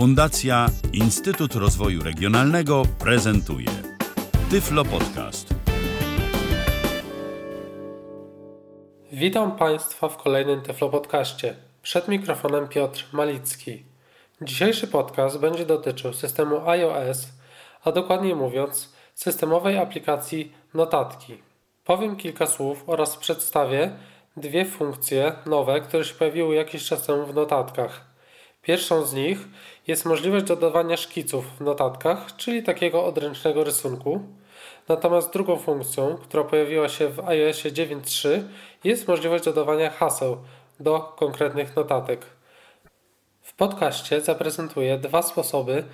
Fundacja Instytut Rozwoju Regionalnego prezentuje Tyflo Podcast. Witam Państwa w kolejnym Tyflo Podcaście. Przed mikrofonem Piotr Malicki. Dzisiejszy podcast będzie dotyczył systemu iOS, a dokładniej mówiąc systemowej aplikacji Notatki. Powiem kilka słów oraz przedstawię dwie funkcje nowe, które się pojawiły jakiś czas temu w notatkach. Pierwszą z nich jest możliwość dodawania szkiców w notatkach, czyli takiego odręcznego rysunku. Natomiast drugą funkcją, która pojawiła się w iOSie 9.3 jest możliwość dodawania haseł do konkretnych notatek. W podcaście zaprezentuję dwa sposoby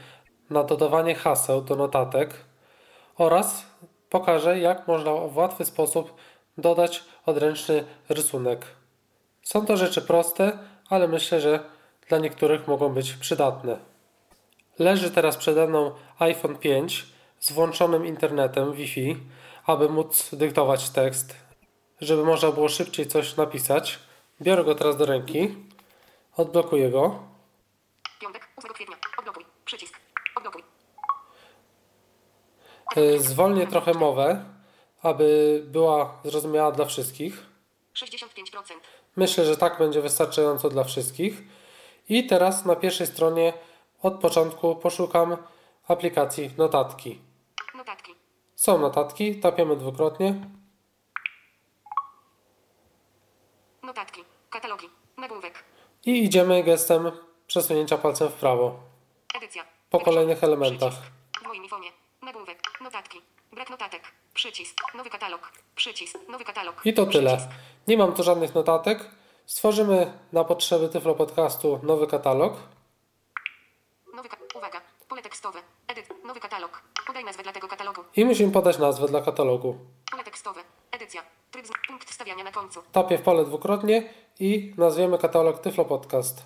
na dodawanie haseł do notatek oraz pokażę, jak można w łatwy sposób dodać odręczny rysunek. Są to rzeczy proste, ale myślę, że dla niektórych mogą być przydatne. Leży teraz przede mną iPhone 5 z włączonym internetem Wi-Fi, aby móc dyktować tekst, żeby można było szybciej coś napisać. Biorę go teraz do ręki, odblokuję go. Piątek, 8 kwietnia. Odblokuj. Przycisk. Odblokuj. Y, Zwolnię trochę mowę, aby była zrozumiała dla wszystkich. 65%. Myślę, że tak będzie wystarczająco dla wszystkich. I teraz na pierwszej stronie od początku poszukam aplikacji notatki. Notatki. Są notatki, tapiemy dwukrotnie Notatki. Katalogi. Nagłówek. i idziemy gestem przesunięcia palcem w prawo Edycja. po kolejnych elementach. Przycisk. W moim iPhone'ie. Nagłówek. Notatki. Brak notatek. Przycisk. Nowy katalog. Przycisk. Nowy katalog. I to tyle. Przycisk. Nie mam tu żadnych notatek. Stworzymy na potrzeby Tyflo Podcastu nowy katalog. Nowy ka- Uwaga. Pole tekstowe. Edyt. Nowy katalog. Podaj nazwę dla tego katalogu. I musimy podać nazwę dla katalogu. Pole tekstowe. Edycja. Tryb. Punkt stawiania na końcu. Tapię w pole dwukrotnie i nazwiemy katalog Tyflo Podcast.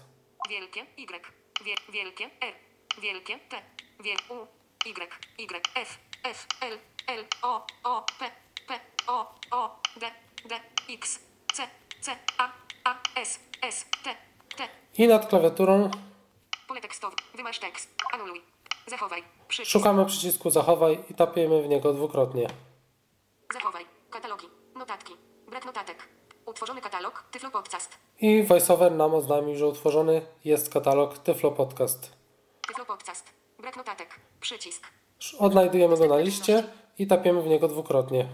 Wielkie Y. Wie, wielkie R. Wielkie T. Wiel U. Y. Y. F. F. L. L. O. O. P. P. O. O. D. D. X. C. C. A. A. S. S. T. T. I nad klawiaturą Pole tekstowe. Wymasz tekst. Anuluj. Zachowaj. Przycisk. szukamy przycisku zachowaj i tapiemy w niego dwukrotnie. Zachowaj. Katalogi. Notatki. Brak notatek. Utworzony katalog. Tyflo Podcast. I VoiceOver nam oznajmił, że utworzony jest katalog Tyflo Podcast. Tyflo Podcast. Brak notatek. Przycisk. Odnajdujemy go na liście i tapiemy w niego dwukrotnie.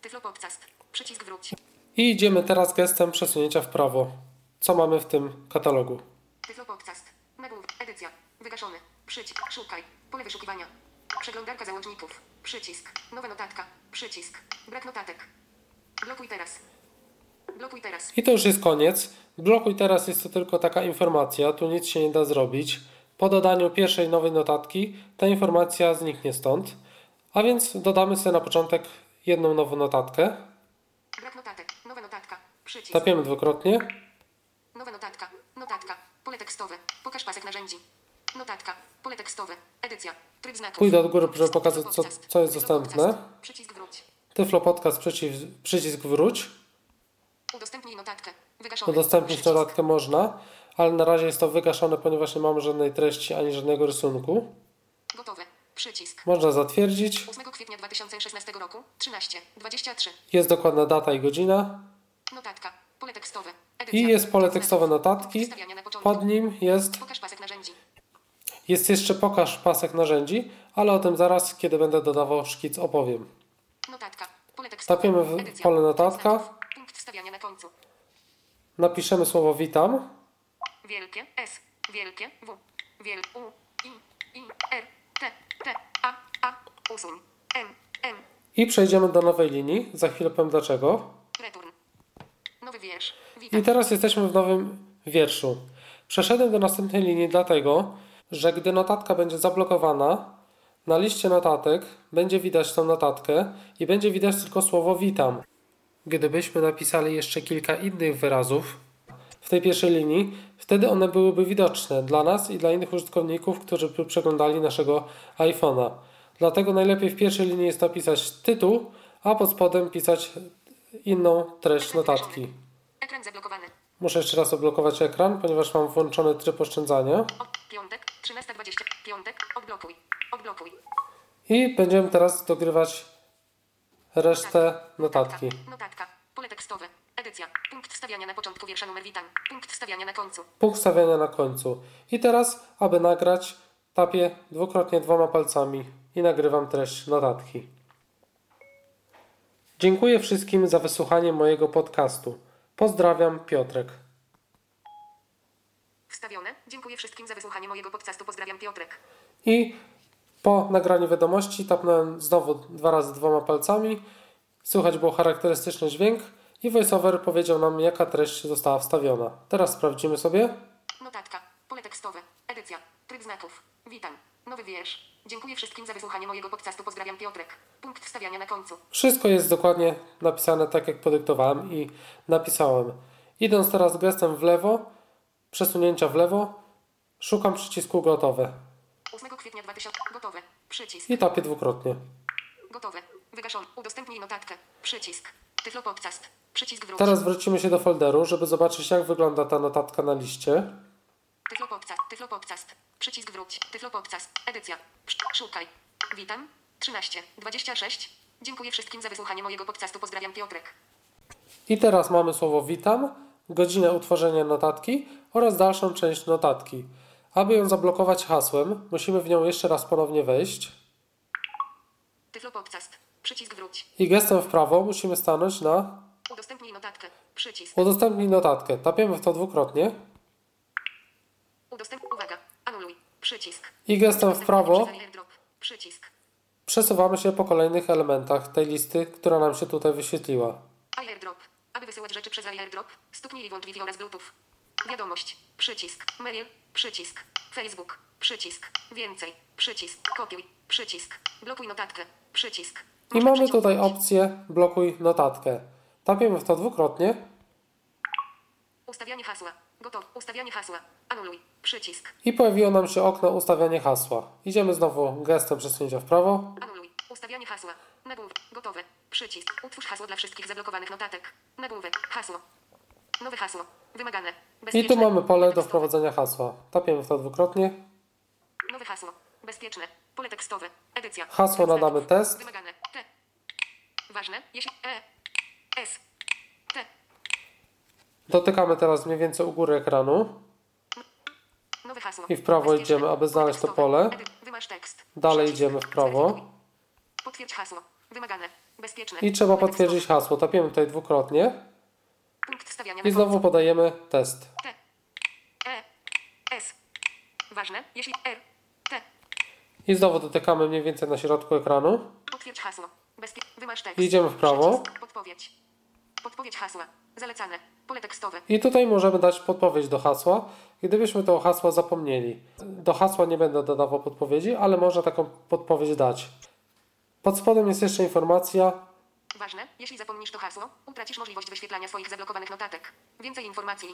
Tyflo Podcast. Przycisk wróć. I idziemy teraz gestem przesunięcia w prawo. Co mamy w tym katalogu? Tyflo Podcast. Nagłówek. Edycja. Wygaszony. Przycisk. Szukaj. Pole wyszukiwania. Przeglądarka załączników. Przycisk. Nowa notatka. Przycisk. Brak notatek. Blokuj teraz. Blokuj teraz. I to już jest koniec. Blokuj teraz jest to tylko taka informacja, tu nic się nie da zrobić. Po dodaniu pierwszej nowej notatki ta informacja zniknie stąd. A więc dodamy sobie na początek jedną nową notatkę. Brak notatek. Nowa notatka. Przycisk. Tapiemy dwukrotnie Nowa notatka. Notatka. Pole tekstowe. Pokaż pasek narzędzi. Notatka. Pole tekstowe. Edycja. Tryb znaków. Pójdę od góry, żeby pokazać, co- co jest dostępne. Przycisk wróć. Tyflo Podcast przycisk, przycisk wróć. Udostępnij notatkę. Wygaszony. Udostępnić Przycisk. notatkę można, ale na razie jest to wygaszone, ponieważ nie mamy żadnej treści ani żadnego rysunku. Gotowe. Przycisk. Można zatwierdzić. 8 kwietnia 2016 roku. 13. 23. Jest dokładna data i godzina. Notatka. Pole tekstowe. I jest pole tekstowe notatki. Pod nim jest, Pokaż pasek narzędzi. jest jeszcze pokaż pasek narzędzi, ale o tym zaraz, kiedy będę dodawał szkic, opowiem. Notatka. Pole tekstowe. Tapiemy w Edycja. pole notatka. Punkt wstawiania na końcu. Napiszemy słowo witam. Wielkie S. Wielkie W. U. I. I. R. T. T. A. A. Usuń. N. N. I przejdziemy do nowej linii. Za chwilę powiem dlaczego. Return. Nowy wiersz. Witam. I teraz jesteśmy w nowym wierszu. Przeszedłem do następnej linii dlatego, że gdy notatka będzie zablokowana, na liście notatek będzie widać tą notatkę i będzie widać tylko słowo witam. Gdybyśmy napisali jeszcze kilka innych wyrazów w tej pierwszej linii, wtedy one byłyby widoczne dla nas i dla innych użytkowników, którzy by przeglądali naszego iPhone'a. Dlatego najlepiej w pierwszej linii jest napisać tytuł, a pod spodem pisać inną treść notatki. Ekran zablokowany. Muszę jeszcze raz odblokować ekran, ponieważ mam włączony tryb oszczędzania. Piątek, 13.20. Piątek, odblokuj. Odblokuj. I będziemy teraz dogrywać resztę notatki. Notatka. Pole tekstowe. Edycja. Punkt wstawiania na początku wiersza numer witam. Punkt wstawiania na końcu. Punkt stawiania na końcu. I teraz, aby nagrać, tapię dwukrotnie dwoma palcami i nagrywam treść notatki. Dziękuję wszystkim za wysłuchanie mojego podcastu. Pozdrawiam, Piotrek. Wstawione. Dziękuję wszystkim za wysłuchanie mojego podcastu. Pozdrawiam Piotrek. I po nagraniu wiadomości tapnąłem znowu dwa razy dwoma palcami. Słychać było charakterystyczny dźwięk i voiceover powiedział nam, jaka treść została wstawiona. Teraz sprawdzimy sobie. Notatka. Pole tekstowe. Edycja. Tryb znaków. Witam. Nowy wiersz. Dziękuję wszystkim za wysłuchanie mojego podcastu. Pozdrawiam Piotrek. Punkt wstawiania na końcu. Wszystko jest dokładnie napisane tak, jak podyktowałem i napisałem. Idąc teraz gestem w lewo, przesunięcia w lewo, szukam przycisku gotowe 8 kwietnia 2000. Gotowe. Przycisk. i tapię dwukrotnie. Gotowe. Wygaszony. Udostępnij notatkę. Przycisk. Tyflo podcast. Przycisk wróć. Teraz wrócimy się do folderu, żeby zobaczyć, jak wygląda ta notatka na liście. Tyflo podcast. Tyflo podcast. Przycisk wróć. Tyflo podcast. Edycja. Sz- Szukaj. Witam. 13. 26. Dziękuję wszystkim za wysłuchanie mojego podcastu. Pozdrawiam Piotrek. I teraz mamy słowo witam, godzinę utworzenia notatki oraz dalszą część notatki. Aby ją zablokować hasłem, musimy w nią jeszcze raz ponownie wejść Tyflo podcast. Przycisk wróć. i gestem w prawo musimy stanąć na Udostępnij notatkę. Przycisk. udostępnij notatkę. Tapiemy w to dwukrotnie Udostępnij. Uwaga. Anuluj. Przycisk. I gestem w prawo przesuwamy się po kolejnych elementach tej listy, która nam się tutaj wyświetliła. AirDrop. Aby wysyłać rzeczy przez AirDrop, stuknij i włącz Wi-Fi oraz Bluetooth. Wiadomość. Przycisk. Mail. Przycisk. Facebook. Przycisk. Więcej. Przycisk. Kopiuj. Przycisk. Blokuj notatkę. Przycisk. I mamy tutaj opcję blokuj notatkę. Tapiemy w to dwukrotnie Ustawianie hasła. Gotowe. Ustawianie hasła. Anuluj. Przycisk. i pojawiło nam się okno ustawianie hasła. Idziemy znowu gestem przesunięcia w prawo Anuluj. Ustawianie hasła. Nagłówek. Gotowe. Przycisk. Utwórz hasło dla wszystkich zablokowanych notatek. Nagłówek. Hasło. Nowe hasło. Wymagane. i Bezpieczne. tu mamy pole do wprowadzenia hasła. Tapiemy w to dwukrotnie. Nowe hasło. Bezpieczne. Pole tekstowe. Edycja. Hasło nadamy test. Wymagane. T. Ważne. Jeśli E. S. Dotykamy teraz mniej więcej u góry ekranu. I w prawo idziemy, aby znaleźć to pole. Dalej idziemy w prawo. I trzeba potwierdzić hasło. Tapiemy tutaj dwukrotnie i znowu podajemy test. E. Ważne. Jeśli R. T. I znowu dotykamy mniej więcej na środku ekranu. Potwierdź hasło. Bezpie... Idziemy w prawo. Podpowiedź. Podpowiedź hasła. Zalecane. Pole tekstowe. I tutaj możemy dać podpowiedź do hasła, gdybyśmy to hasła zapomnieli. Do hasła nie będę dodawał podpowiedzi, ale można taką podpowiedź dać. Pod spodem jest jeszcze informacja. Ważne. Jeśli zapomnisz to hasło, utracisz możliwość wyświetlania swoich zablokowanych notatek. Więcej informacji.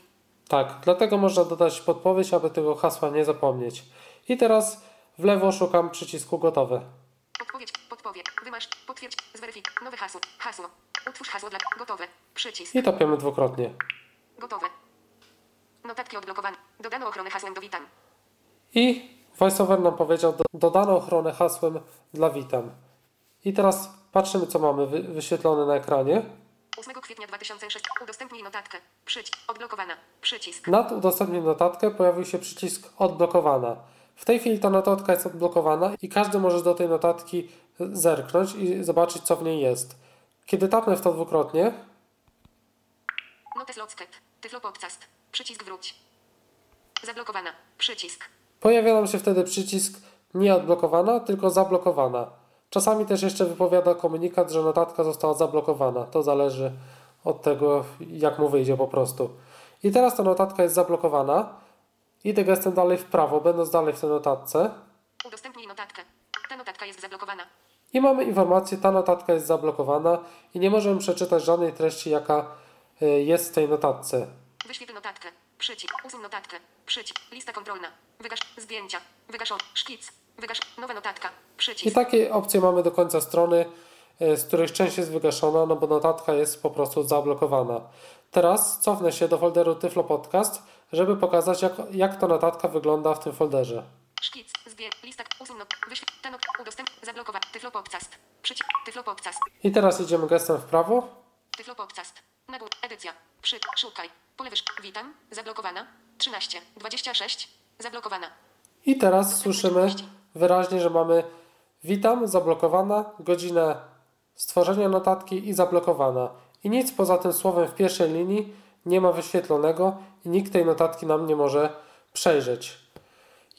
Tak, dlatego można dodać podpowiedź, aby tego hasła nie zapomnieć. I teraz w lewo szukam przycisku gotowe. Odpowiedź. Podpowiedź. Wymasz. Potwierdź. Zweryfikuj. Nowe hasło. Hasło. Utwórz hasło dla... Gotowe. Przycisk. I tapiemy dwukrotnie. Gotowe. Notatki odblokowane. Dodano ochronę hasłem do witam. I VoiceOver nam powiedział, do, dodano ochronę hasłem dla witam. I teraz patrzymy, co mamy wy, wyświetlone na ekranie. 8 kwietnia 2006. Udostępnij notatkę. Przycisk. Odblokowana. Przycisk. Nad udostępnij notatkę pojawił się przycisk odblokowana. W tej chwili ta notatka jest odblokowana i każdy może do tej notatki zerknąć i zobaczyć, co w niej jest. Kiedy tapnę w to dwukrotnie, Notes Locket. Tyflo Podcast. Przycisk wróć. Zablokowana. Przycisk. pojawia nam się wtedy przycisk nie odblokowana, tylko zablokowana. Czasami też jeszcze wypowiada komunikat, że notatka została zablokowana. To zależy od tego, jak mu wyjdzie po prostu. I teraz ta notatka jest zablokowana. Idę gestem dalej w prawo, będąc dalej w tej notatce. Udostępnij notatkę. Ta notatka jest zablokowana. I mamy informację, ta notatka jest zablokowana i nie możemy przeczytać żadnej treści, jaka y, jest w tej notatce. Wyświetl notatkę. Przycisk. Usuń notatkę. Przycisk. Lista kontrolna. Wygasz zdjęcia. Wygasz szkic. Wygasz nowa notatka. I Przycisk. takie opcje mamy do końca strony, y, z których część jest wygaszona, no bo notatka jest po prostu zablokowana. Teraz cofnę się do folderu Tyflo Podcast, żeby pokazać jak, jak to notatka wygląda w tym folderze. Szkic. Zbier. Listak. Usuń. Wyświetl. Ten. Udostęp. Zablokować. Tyflo Podcast. Przycisk. Tyflo Podcast. I teraz idziemy gestem w prawo Tyflo Podcast. Nabór. Edycja. Przy. Szukaj. Pole wyż. Witam. Zablokowana. 13. 26. Zablokowana. i teraz słyszymy wyraźnie, że mamy witam, zablokowana, godzinę stworzenia notatki i zablokowana. I nic poza tym słowem w pierwszej linii nie ma wyświetlonego i nikt tej notatki nam nie może przejrzeć.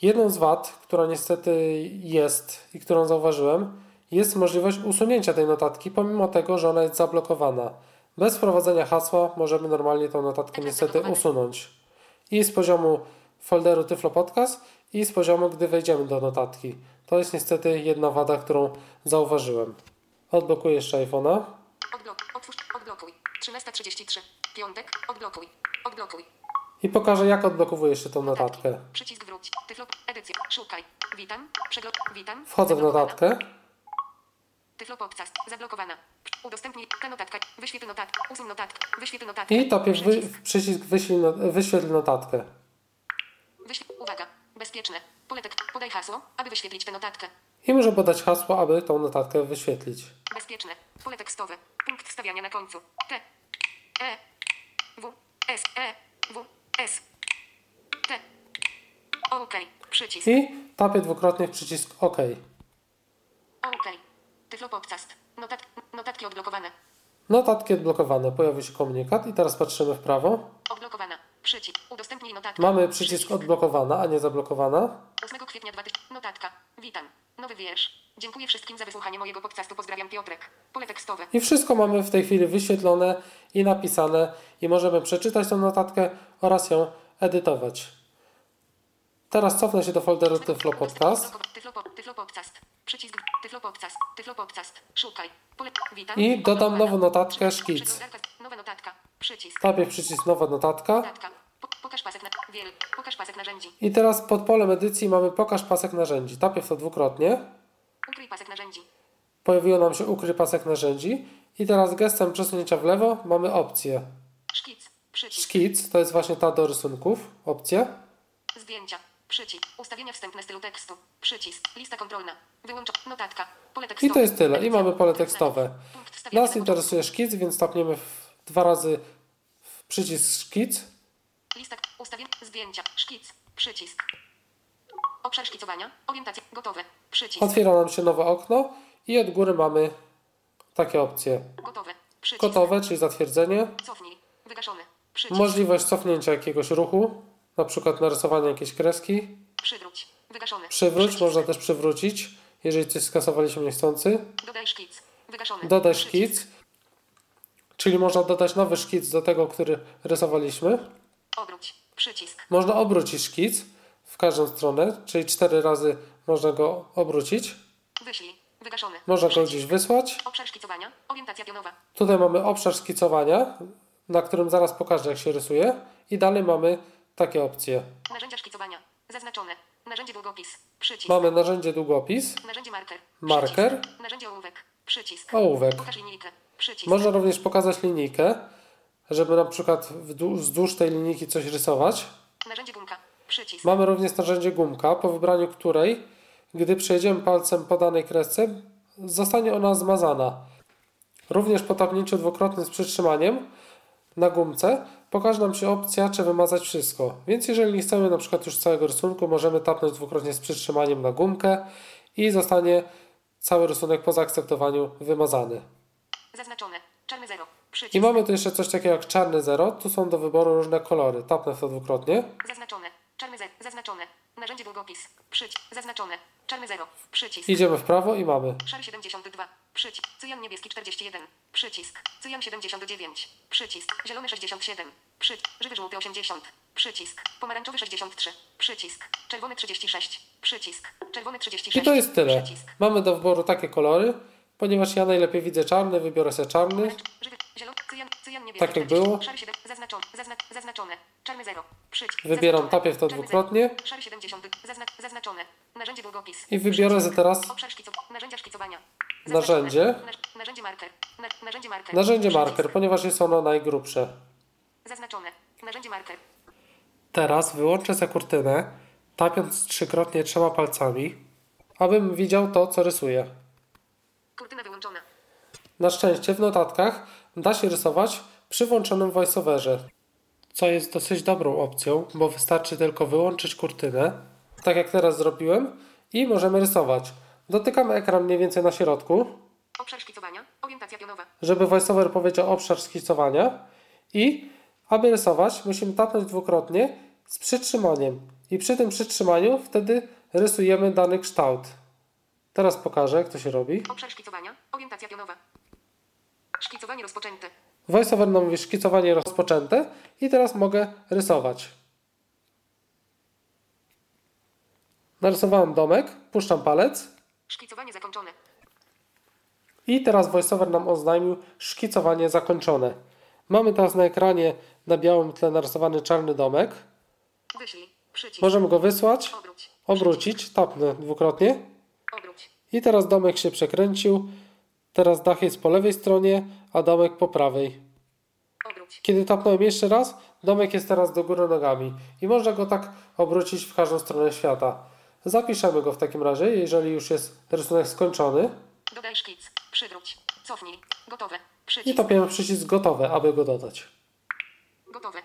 Jedną z wad, która niestety jest i którą zauważyłem, jest możliwość usunięcia tej notatki, pomimo tego, że ona jest zablokowana. Bez wprowadzenia hasła możemy normalnie tą notatkę niestety usunąć. I z poziomu folderu Tyflo Podcast i z poziomu, gdy wejdziemy do notatki. To jest niestety jedna wada, którą zauważyłem. Odblokuję jeszcze iPhone'a. Odblok. Otwórz. Odblokuj. 13.33. Piątek. Odblokuj. Odblokuj. I pokażę, jak odblokowuję jeszcze tą notatkę. Przycisk wróć. Tyflo. Edycja. Szukaj. Witam. Przegląd. Witam. Wchodzę w notatkę Tyflo Podcast. Zablokowana. Udostępnij. Ta notatka. Wyświetl notatkę. Usuń notatkę. Wyświetl notatkę. i topię wy, Przycisk. przycisk wyślij, no- wyświetl notatkę. Wyświetl. Uwaga. Bezpieczne. Pole. Podaj hasło, aby wyświetlić tę notatkę. I muszę podać hasło, aby tą notatkę wyświetlić. Bezpieczne. Pole tekstowe. Punkt wstawiania na końcu. T. E. W. S. E. W. S. T. OK. Przycisk. I tapię dwukrotnie w przycisk OK. OK. Tyflo Podcast. Notat notatki odblokowane. Notatki odblokowane. Pojawił się komunikat i teraz patrzymy w prawo. Odblokowana. Przycisk. Udostępnij notatkę. Mamy przycisk odblokowana, a nie zablokowana. 8 kwietnia 2000. Notatka. Witam. Nowy wiersz. Dziękuję wszystkim za wysłuchanie mojego podcastu. Pozdrawiam Piotrek. Pole tekstowe. I wszystko mamy w tej chwili wyświetlone i napisane i możemy przeczytać tą notatkę oraz ją edytować. Teraz cofnę się do folderu Tyflo Podcast Tyflo, po- tyflo Podcast. Przycisk. Tyflo Podcast. Tyflo Podcast. Szukaj. Pole. Witam. I dodam nową notatkę szkic. Nowa notatka. Przycisk. Tapię przycisk nowa notatka Notatka. Po, pokaż pasek na. Wiel. Pokaż pasek narzędzi. i teraz pod polem edycji mamy pokaż pasek narzędzi. Tapię w to dwukrotnie. Ukryj pasek narzędzi. Pojawiło nam się ukryj pasek narzędzi i teraz gestem przesunięcia w lewo mamy opcję. Szkic. Przycisk. Szkic to jest właśnie ta do rysunków, opcja. Zdjęcia. Przycisk. Ustawienia wstępne stylu tekstu. Przycisk. Lista kontrolna. Wyłącz. Notatka. Pole tekstowe. I to jest tyle. I mamy pole tekstowe. Nas na interesuje szkic, więc tapniemy dwa razy w przycisk szkic. Lista. Ustawień. Zdjęcia. Szkic. Przycisk. Obszar szkicowania. Orientacja. Gotowe. Przycisk. Otwiera nam się nowe okno i od góry mamy takie opcje. Gotowe. Przycisk. Gotowe, czyli zatwierdzenie. Cofnij. Wygaszony. Przycisk. Możliwość cofnięcia jakiegoś ruchu, na przykład narysowania jakiejś kreski. Przywróć. Wygaszony. Przywróć, Przycisk. można też przywrócić, jeżeli coś skasowaliśmy niechcący. Dodaj szkic. Wygaszony. Dodaj szkic, czyli można dodać nowy szkic do tego, który rysowaliśmy. Obróć. Przycisk. Można obrócić szkic w każdą stronę, czyli cztery razy można go obrócić. Wyślij. Wygaszony. Można go gdzieś wysłać. Obszar szkicowania. Orientacja pionowa. Tutaj mamy obszar szkicowania, na którym zaraz pokażę, jak się rysuje. I dalej mamy takie opcje. Narzędzia szkicowania. Zaznaczone. Narzędzie długopis. Przycisk. Mamy narzędzie długopis, Narzędzie marker. Marker. Przycisk. Narzędzie ołówek. Przycisk. ołówek. Pokaż linijkę. Przycisk. Można również pokazać linijkę, żeby na przykład wzdłuż tej linijki coś rysować. Narzędzie gumka. Przycisk. Mamy również narzędzie gumka, po wybraniu której, gdy przejedziemy palcem po danej kresce, zostanie ona zmazana. Również po tapnięciu dwukrotnym z przytrzymaniem na gumce pokaże nam się opcja, czy wymazać wszystko. Więc jeżeli nie chcemy na przykład już całego rysunku, możemy tapnąć dwukrotnie z przytrzymaniem na gumkę i zostanie cały rysunek po zaakceptowaniu wymazany. Zaznaczone. Czarny zero. Przycisk. I mamy tu jeszcze coś takiego jak czarny zero. Tu są do wyboru różne kolory. Tapnę w to dwukrotnie. Zaznaczone. Czarny zero. Zaznaczone. Narzędzie długopis. Przycisk. Zaznaczone. Czarny zero. Przycisk. Idziemy w prawo i mamy. Szary 72. Przycisk. Cyjan niebieski 41. Przycisk. Cyjan 79. Przycisk. Zielony 67. Przycisk. Żywy żółty 80. Przycisk. Pomarańczowy 63. Przycisk. Czerwony 36. Przycisk. Czerwony 36. I to jest tyle. Przycisk. Mamy do wyboru takie kolory. Ponieważ ja najlepiej widzę czarny, wybiorę sobie czarny. Tak jak 40. było. Szary 7. Zaznaczone. Zazna, zaznaczone. Czarny 0. Przycisk. Wybieram, tapię w to dwukrotnie. zero. Szary 70. Zazna, zaznaczone. Narzędzie długopis. I wybiorę za teraz. Narzędzie. Narzędzie marker. Ponieważ jest ono najgrubsze. Zaznaczone. Narzędzie marker. Teraz wyłączę sobie kurtynę, tapiąc trzykrotnie trzema palcami, abym widział to, co rysuję. Kurtyna wyłączona. Na szczęście w notatkach da się rysować przy włączonym voiceoverze, co jest dosyć dobrą opcją, bo wystarczy tylko wyłączyć kurtynę, tak jak teraz zrobiłem, i możemy rysować. Dotykamy ekran mniej więcej na środku, Obszar szkicowania. Orientacja pionowa. żeby voiceover powiedział obszar skicowania i aby rysować musimy tapnąć dwukrotnie z przytrzymaniem i przy tym przytrzymaniu wtedy rysujemy dany kształt. Teraz pokażę jak to się robi. Obszar szkicowania. Orientacja pionowa. Szkicowanie rozpoczęte. VoiceOver nam mówi szkicowanie rozpoczęte i teraz mogę rysować. Narysowałem domek, puszczam palec Szkicowanie zakończone. i teraz VoiceOver nam oznajmił szkicowanie zakończone. Mamy teraz na ekranie na białym tle narysowany czarny domek. Wyślij. Możemy go wysłać, obrócić, tapnę dwukrotnie. I teraz domek się przekręcił. Teraz dach jest po lewej stronie, a domek po prawej. Kiedy tapnąłem jeszcze raz, domek jest teraz do góry nogami i można go tak obrócić w każdą stronę świata. Zapiszemy go w takim razie, jeżeli już jest rysunek skończony Dodaj szkic. Przywróć. Cofnij. Gotowe. i Przycisk. tapiemy przycisk gotowe, aby go dodać. Gotowe.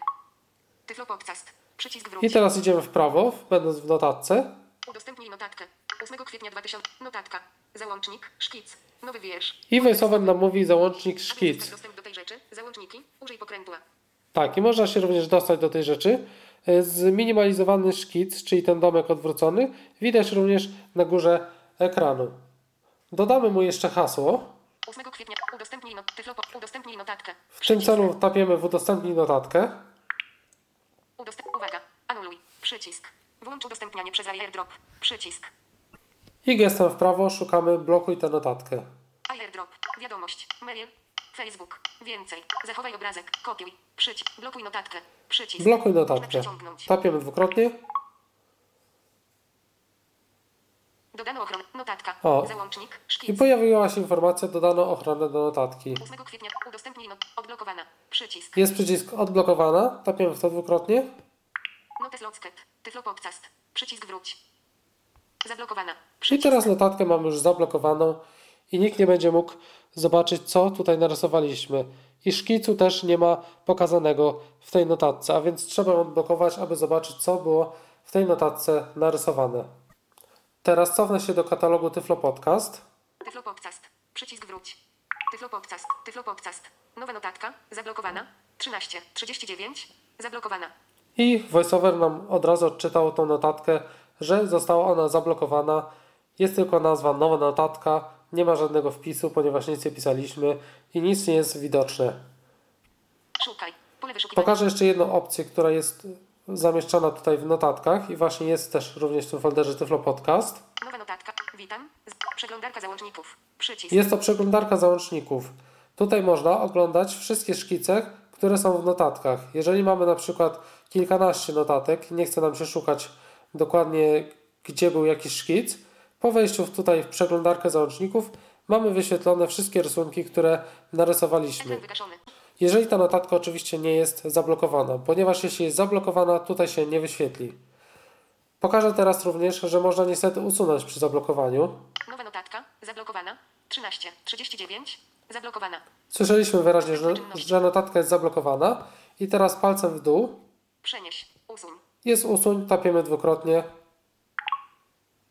Tyflo podcast. Przycisk wróć. I teraz idziemy w prawo, będąc w notatce Udostępnij notatkę. 8 kwietnia 2000. Notatka. Załącznik. Szkic. Nowy wiersz. i VoiceOver nam mówi załącznik szkic. dostęp do tej rzeczy. Załączniki. Użyj pokrętła. Tak, i można się również dostać do tej rzeczy. E, Zminimalizowany szkic, czyli ten domek odwrócony, widać również na górze ekranu. Dodamy mu jeszcze hasło. 8 kwietnia. Udostępnij, not, tyflo, po- udostępnij notatkę. W tym celu tapiemy w udostępnij notatkę. Udostęp, uwaga. Anuluj. Przycisk. Włącz udostępnianie przez AirDrop. Przycisk. I gestem w prawo szukamy blokuj tę notatkę. AirDrop. Wiadomość. Mail. Facebook. Więcej. Zachowaj obrazek. Kopiuj. Przycisk. Blokuj notatkę. Przycisk. Blokuj notatkę. Tapiemy dwukrotnie. Dodano ochronę. Notatka. O. Załącznik. I Szkic. pojawiła się informacja dodano ochronę do notatki. 8 kwietnia. Udostępnij not. Odblokowana. Przycisk. Jest przycisk odblokowana. Tapiemy w to dwukrotnie. Notes Locket. Tyflo podcast. Przycisk wróć. Zablokowana. I teraz notatkę mamy już zablokowaną i nikt nie będzie mógł zobaczyć, co tutaj narysowaliśmy. I szkicu też nie ma pokazanego w tej notatce, a więc trzeba ją odblokować, aby zobaczyć, co było w tej notatce narysowane. Teraz cofnę się do katalogu Tyflo Podcast. Tyflo podcast. Przycisk wróć. Tyflo podcast. Tyflo podcast. Nowa notatka. Zablokowana. 13. 39. Zablokowana. I VoiceOver nam od razu odczytał tą notatkę, że została ona zablokowana. Jest tylko nazwa nowa notatka, nie ma żadnego wpisu, ponieważ nic nie pisaliśmy i nic nie jest widoczne. Pokażę jeszcze jedną opcję, która jest zamieszczona tutaj w notatkach i właśnie jest też również w tym folderze Tyflo Podcast. Nowa notatka. Witam. Przeglądarka załączników. Przycisk. Jest to przeglądarka załączników. Tutaj można oglądać wszystkie szkice, które są w notatkach. Jeżeli mamy na przykład kilkanaście notatek, nie chce nam się szukać dokładnie, gdzie był jakiś szkic, po wejściu tutaj w przeglądarkę załączników mamy wyświetlone wszystkie rysunki, które narysowaliśmy. Jeżeli ta notatka oczywiście nie jest zablokowana, ponieważ jeśli jest zablokowana, tutaj się nie wyświetli. Pokażę teraz również, że można niestety usunąć przy zablokowaniu. Nowa notatka. Zablokowana. 13. 39. Zablokowana. Słyszeliśmy wyraźnie, że, że notatka jest zablokowana i teraz palcem w dół Przenieś. Usuń. Jest usuń, tapiemy dwukrotnie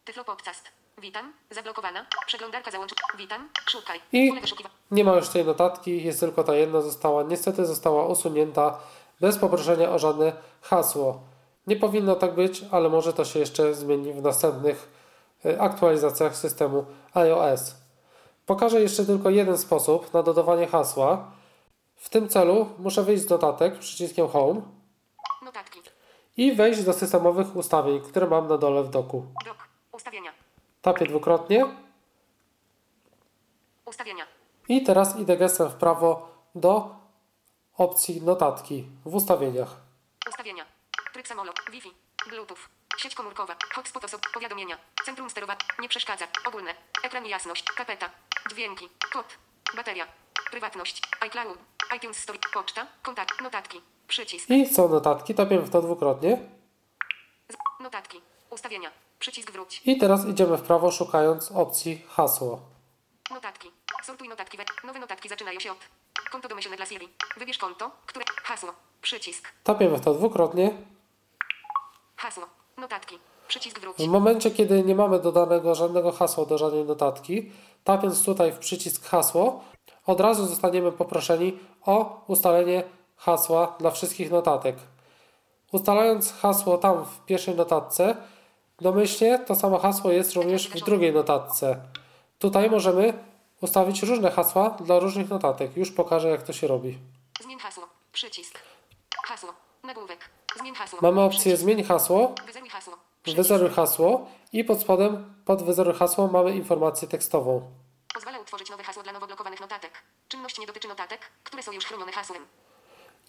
Tyflo podcast. Witam. Zablokowana. Przeglądarka załączników. Witam. Szukaj. I- nie ma już tej notatki, jest tylko ta jedna została, niestety została usunięta bez poproszenia o żadne hasło. Nie powinno tak być, ale może to się jeszcze zmieni w następnych e, aktualizacjach systemu iOS. Pokażę jeszcze tylko jeden sposób na dodawanie hasła. W tym celu muszę wyjść z notatek przyciskiem Home Notatki. I wejść do systemowych ustawień, które mam na dole w doku. Dok. Ustawienia. Tapię dwukrotnie Ustawienia. i teraz idę gestem w prawo do opcji notatki w ustawieniach. Ustawienia. Tryb samolot. Wi-Fi. Bluetooth. Sieć komórkowa. Hotspot osób. Powiadomienia. Centrum sterowania. Nie przeszkadza. Ogólne. Ekran i jasność. Kapeta. Dźwięki. Kod. Bateria. Prywatność. iCloud. iTunes Store. Poczta. Kontakt. Notatki. Przycisk. I są notatki, topiemy w to dwukrotnie. Notatki. Ustawienia. Przycisk wróć. I teraz idziemy w prawo szukając opcji hasło. Notatki. Sortuj notatki. We... Nowe notatki zaczynają się od. Konto domyślne dla Siri. Wybierz konto, które. Hasło. Przycisk. Topiemy w to dwukrotnie. Hasło. Notatki. Przycisk wróć. W momencie, kiedy nie mamy dodanego żadnego hasła do żadnej notatki, tapiąc tutaj w przycisk hasło, od razu zostaniemy poproszeni o ustalenie hasła dla wszystkich notatek. Ustalając hasło tam w pierwszej notatce, domyślnie to samo hasło jest również w drugiej notatce. Tutaj możemy ustawić różne hasła dla różnych notatek. Już pokażę, jak to się robi. Zmień hasło. Przycisk. Hasło. Nagłówek. Zmień hasło. Mamy opcję zmień hasło, Wyzeruj hasło. Wyzeruj hasło i pod spodem, pod wyzeruj hasło mamy informację tekstową. Pozwala utworzyć nowe hasło dla nowo blokowanych notatek. Czynność nie dotyczy notatek, które są już chronione hasłem.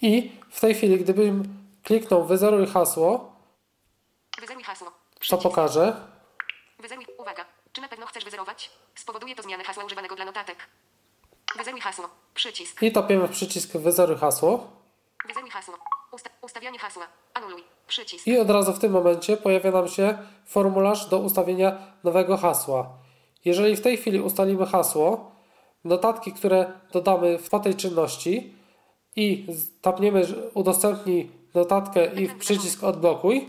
I w tej chwili, gdybym kliknął wyzeruj hasło, Wyzeruj hasło. to pokażę. Wyzeruj. Uwaga. Czy na pewno chcesz wyzerować? Spowoduje to zmianę hasła używanego dla notatek. Wyzeruj hasło. Przycisk. I topiemy w przycisk wyzeruj hasło. Wyzeruj hasło. Usta- ustawianie hasła. Anuluj. Przycisk. I od razu w tym momencie pojawia nam się formularz do ustawienia nowego hasła. Jeżeli w tej chwili ustalimy hasło, notatki, które dodamy po tej czynności i tapniemy udostępnij notatkę i przycisk odblokuj,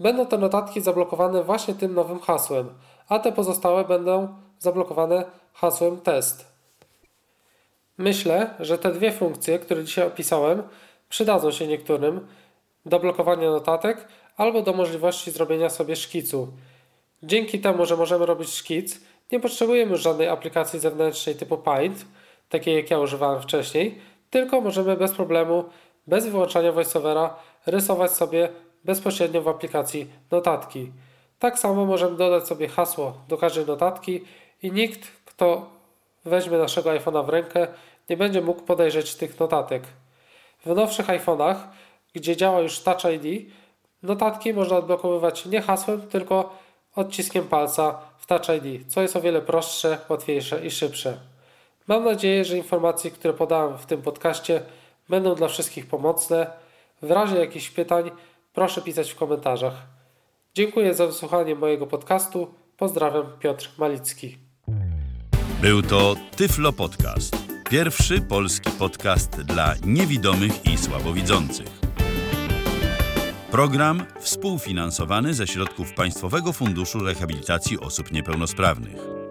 będą te notatki zablokowane właśnie tym nowym hasłem, a te pozostałe będą zablokowane hasłem test. Myślę, że te dwie funkcje, które dzisiaj opisałem, przydadzą się niektórym do blokowania notatek albo do możliwości zrobienia sobie szkicu. Dzięki temu, że możemy robić szkic, nie potrzebujemy już żadnej aplikacji zewnętrznej typu Paint, takiej jak ja używałem wcześniej, tylko możemy bez problemu, bez wyłączania voiceovera, rysować sobie bezpośrednio w aplikacji notatki. Tak samo możemy dodać sobie hasło do każdej notatki i nikt, kto weźmie naszego iPhone'a w rękę, nie będzie mógł podejrzeć tych notatek. W nowszych iPhone'ach, gdzie działa już Touch ID, notatki można odblokowywać nie hasłem, tylko odciskiem palca w Touch ID, co jest o wiele prostsze, łatwiejsze i szybsze. Mam nadzieję, że informacje, które podałem w tym podcaście, będą dla wszystkich pomocne. W razie jakichś pytań, proszę pisać w komentarzach. Dziękuję za wysłuchanie mojego podcastu. Pozdrawiam, Piotr Malicki. Był to Tyflo Podcast. Pierwszy polski podcast dla niewidomych i słabowidzących. Program współfinansowany ze środków Państwowego Funduszu Rehabilitacji Osób Niepełnosprawnych.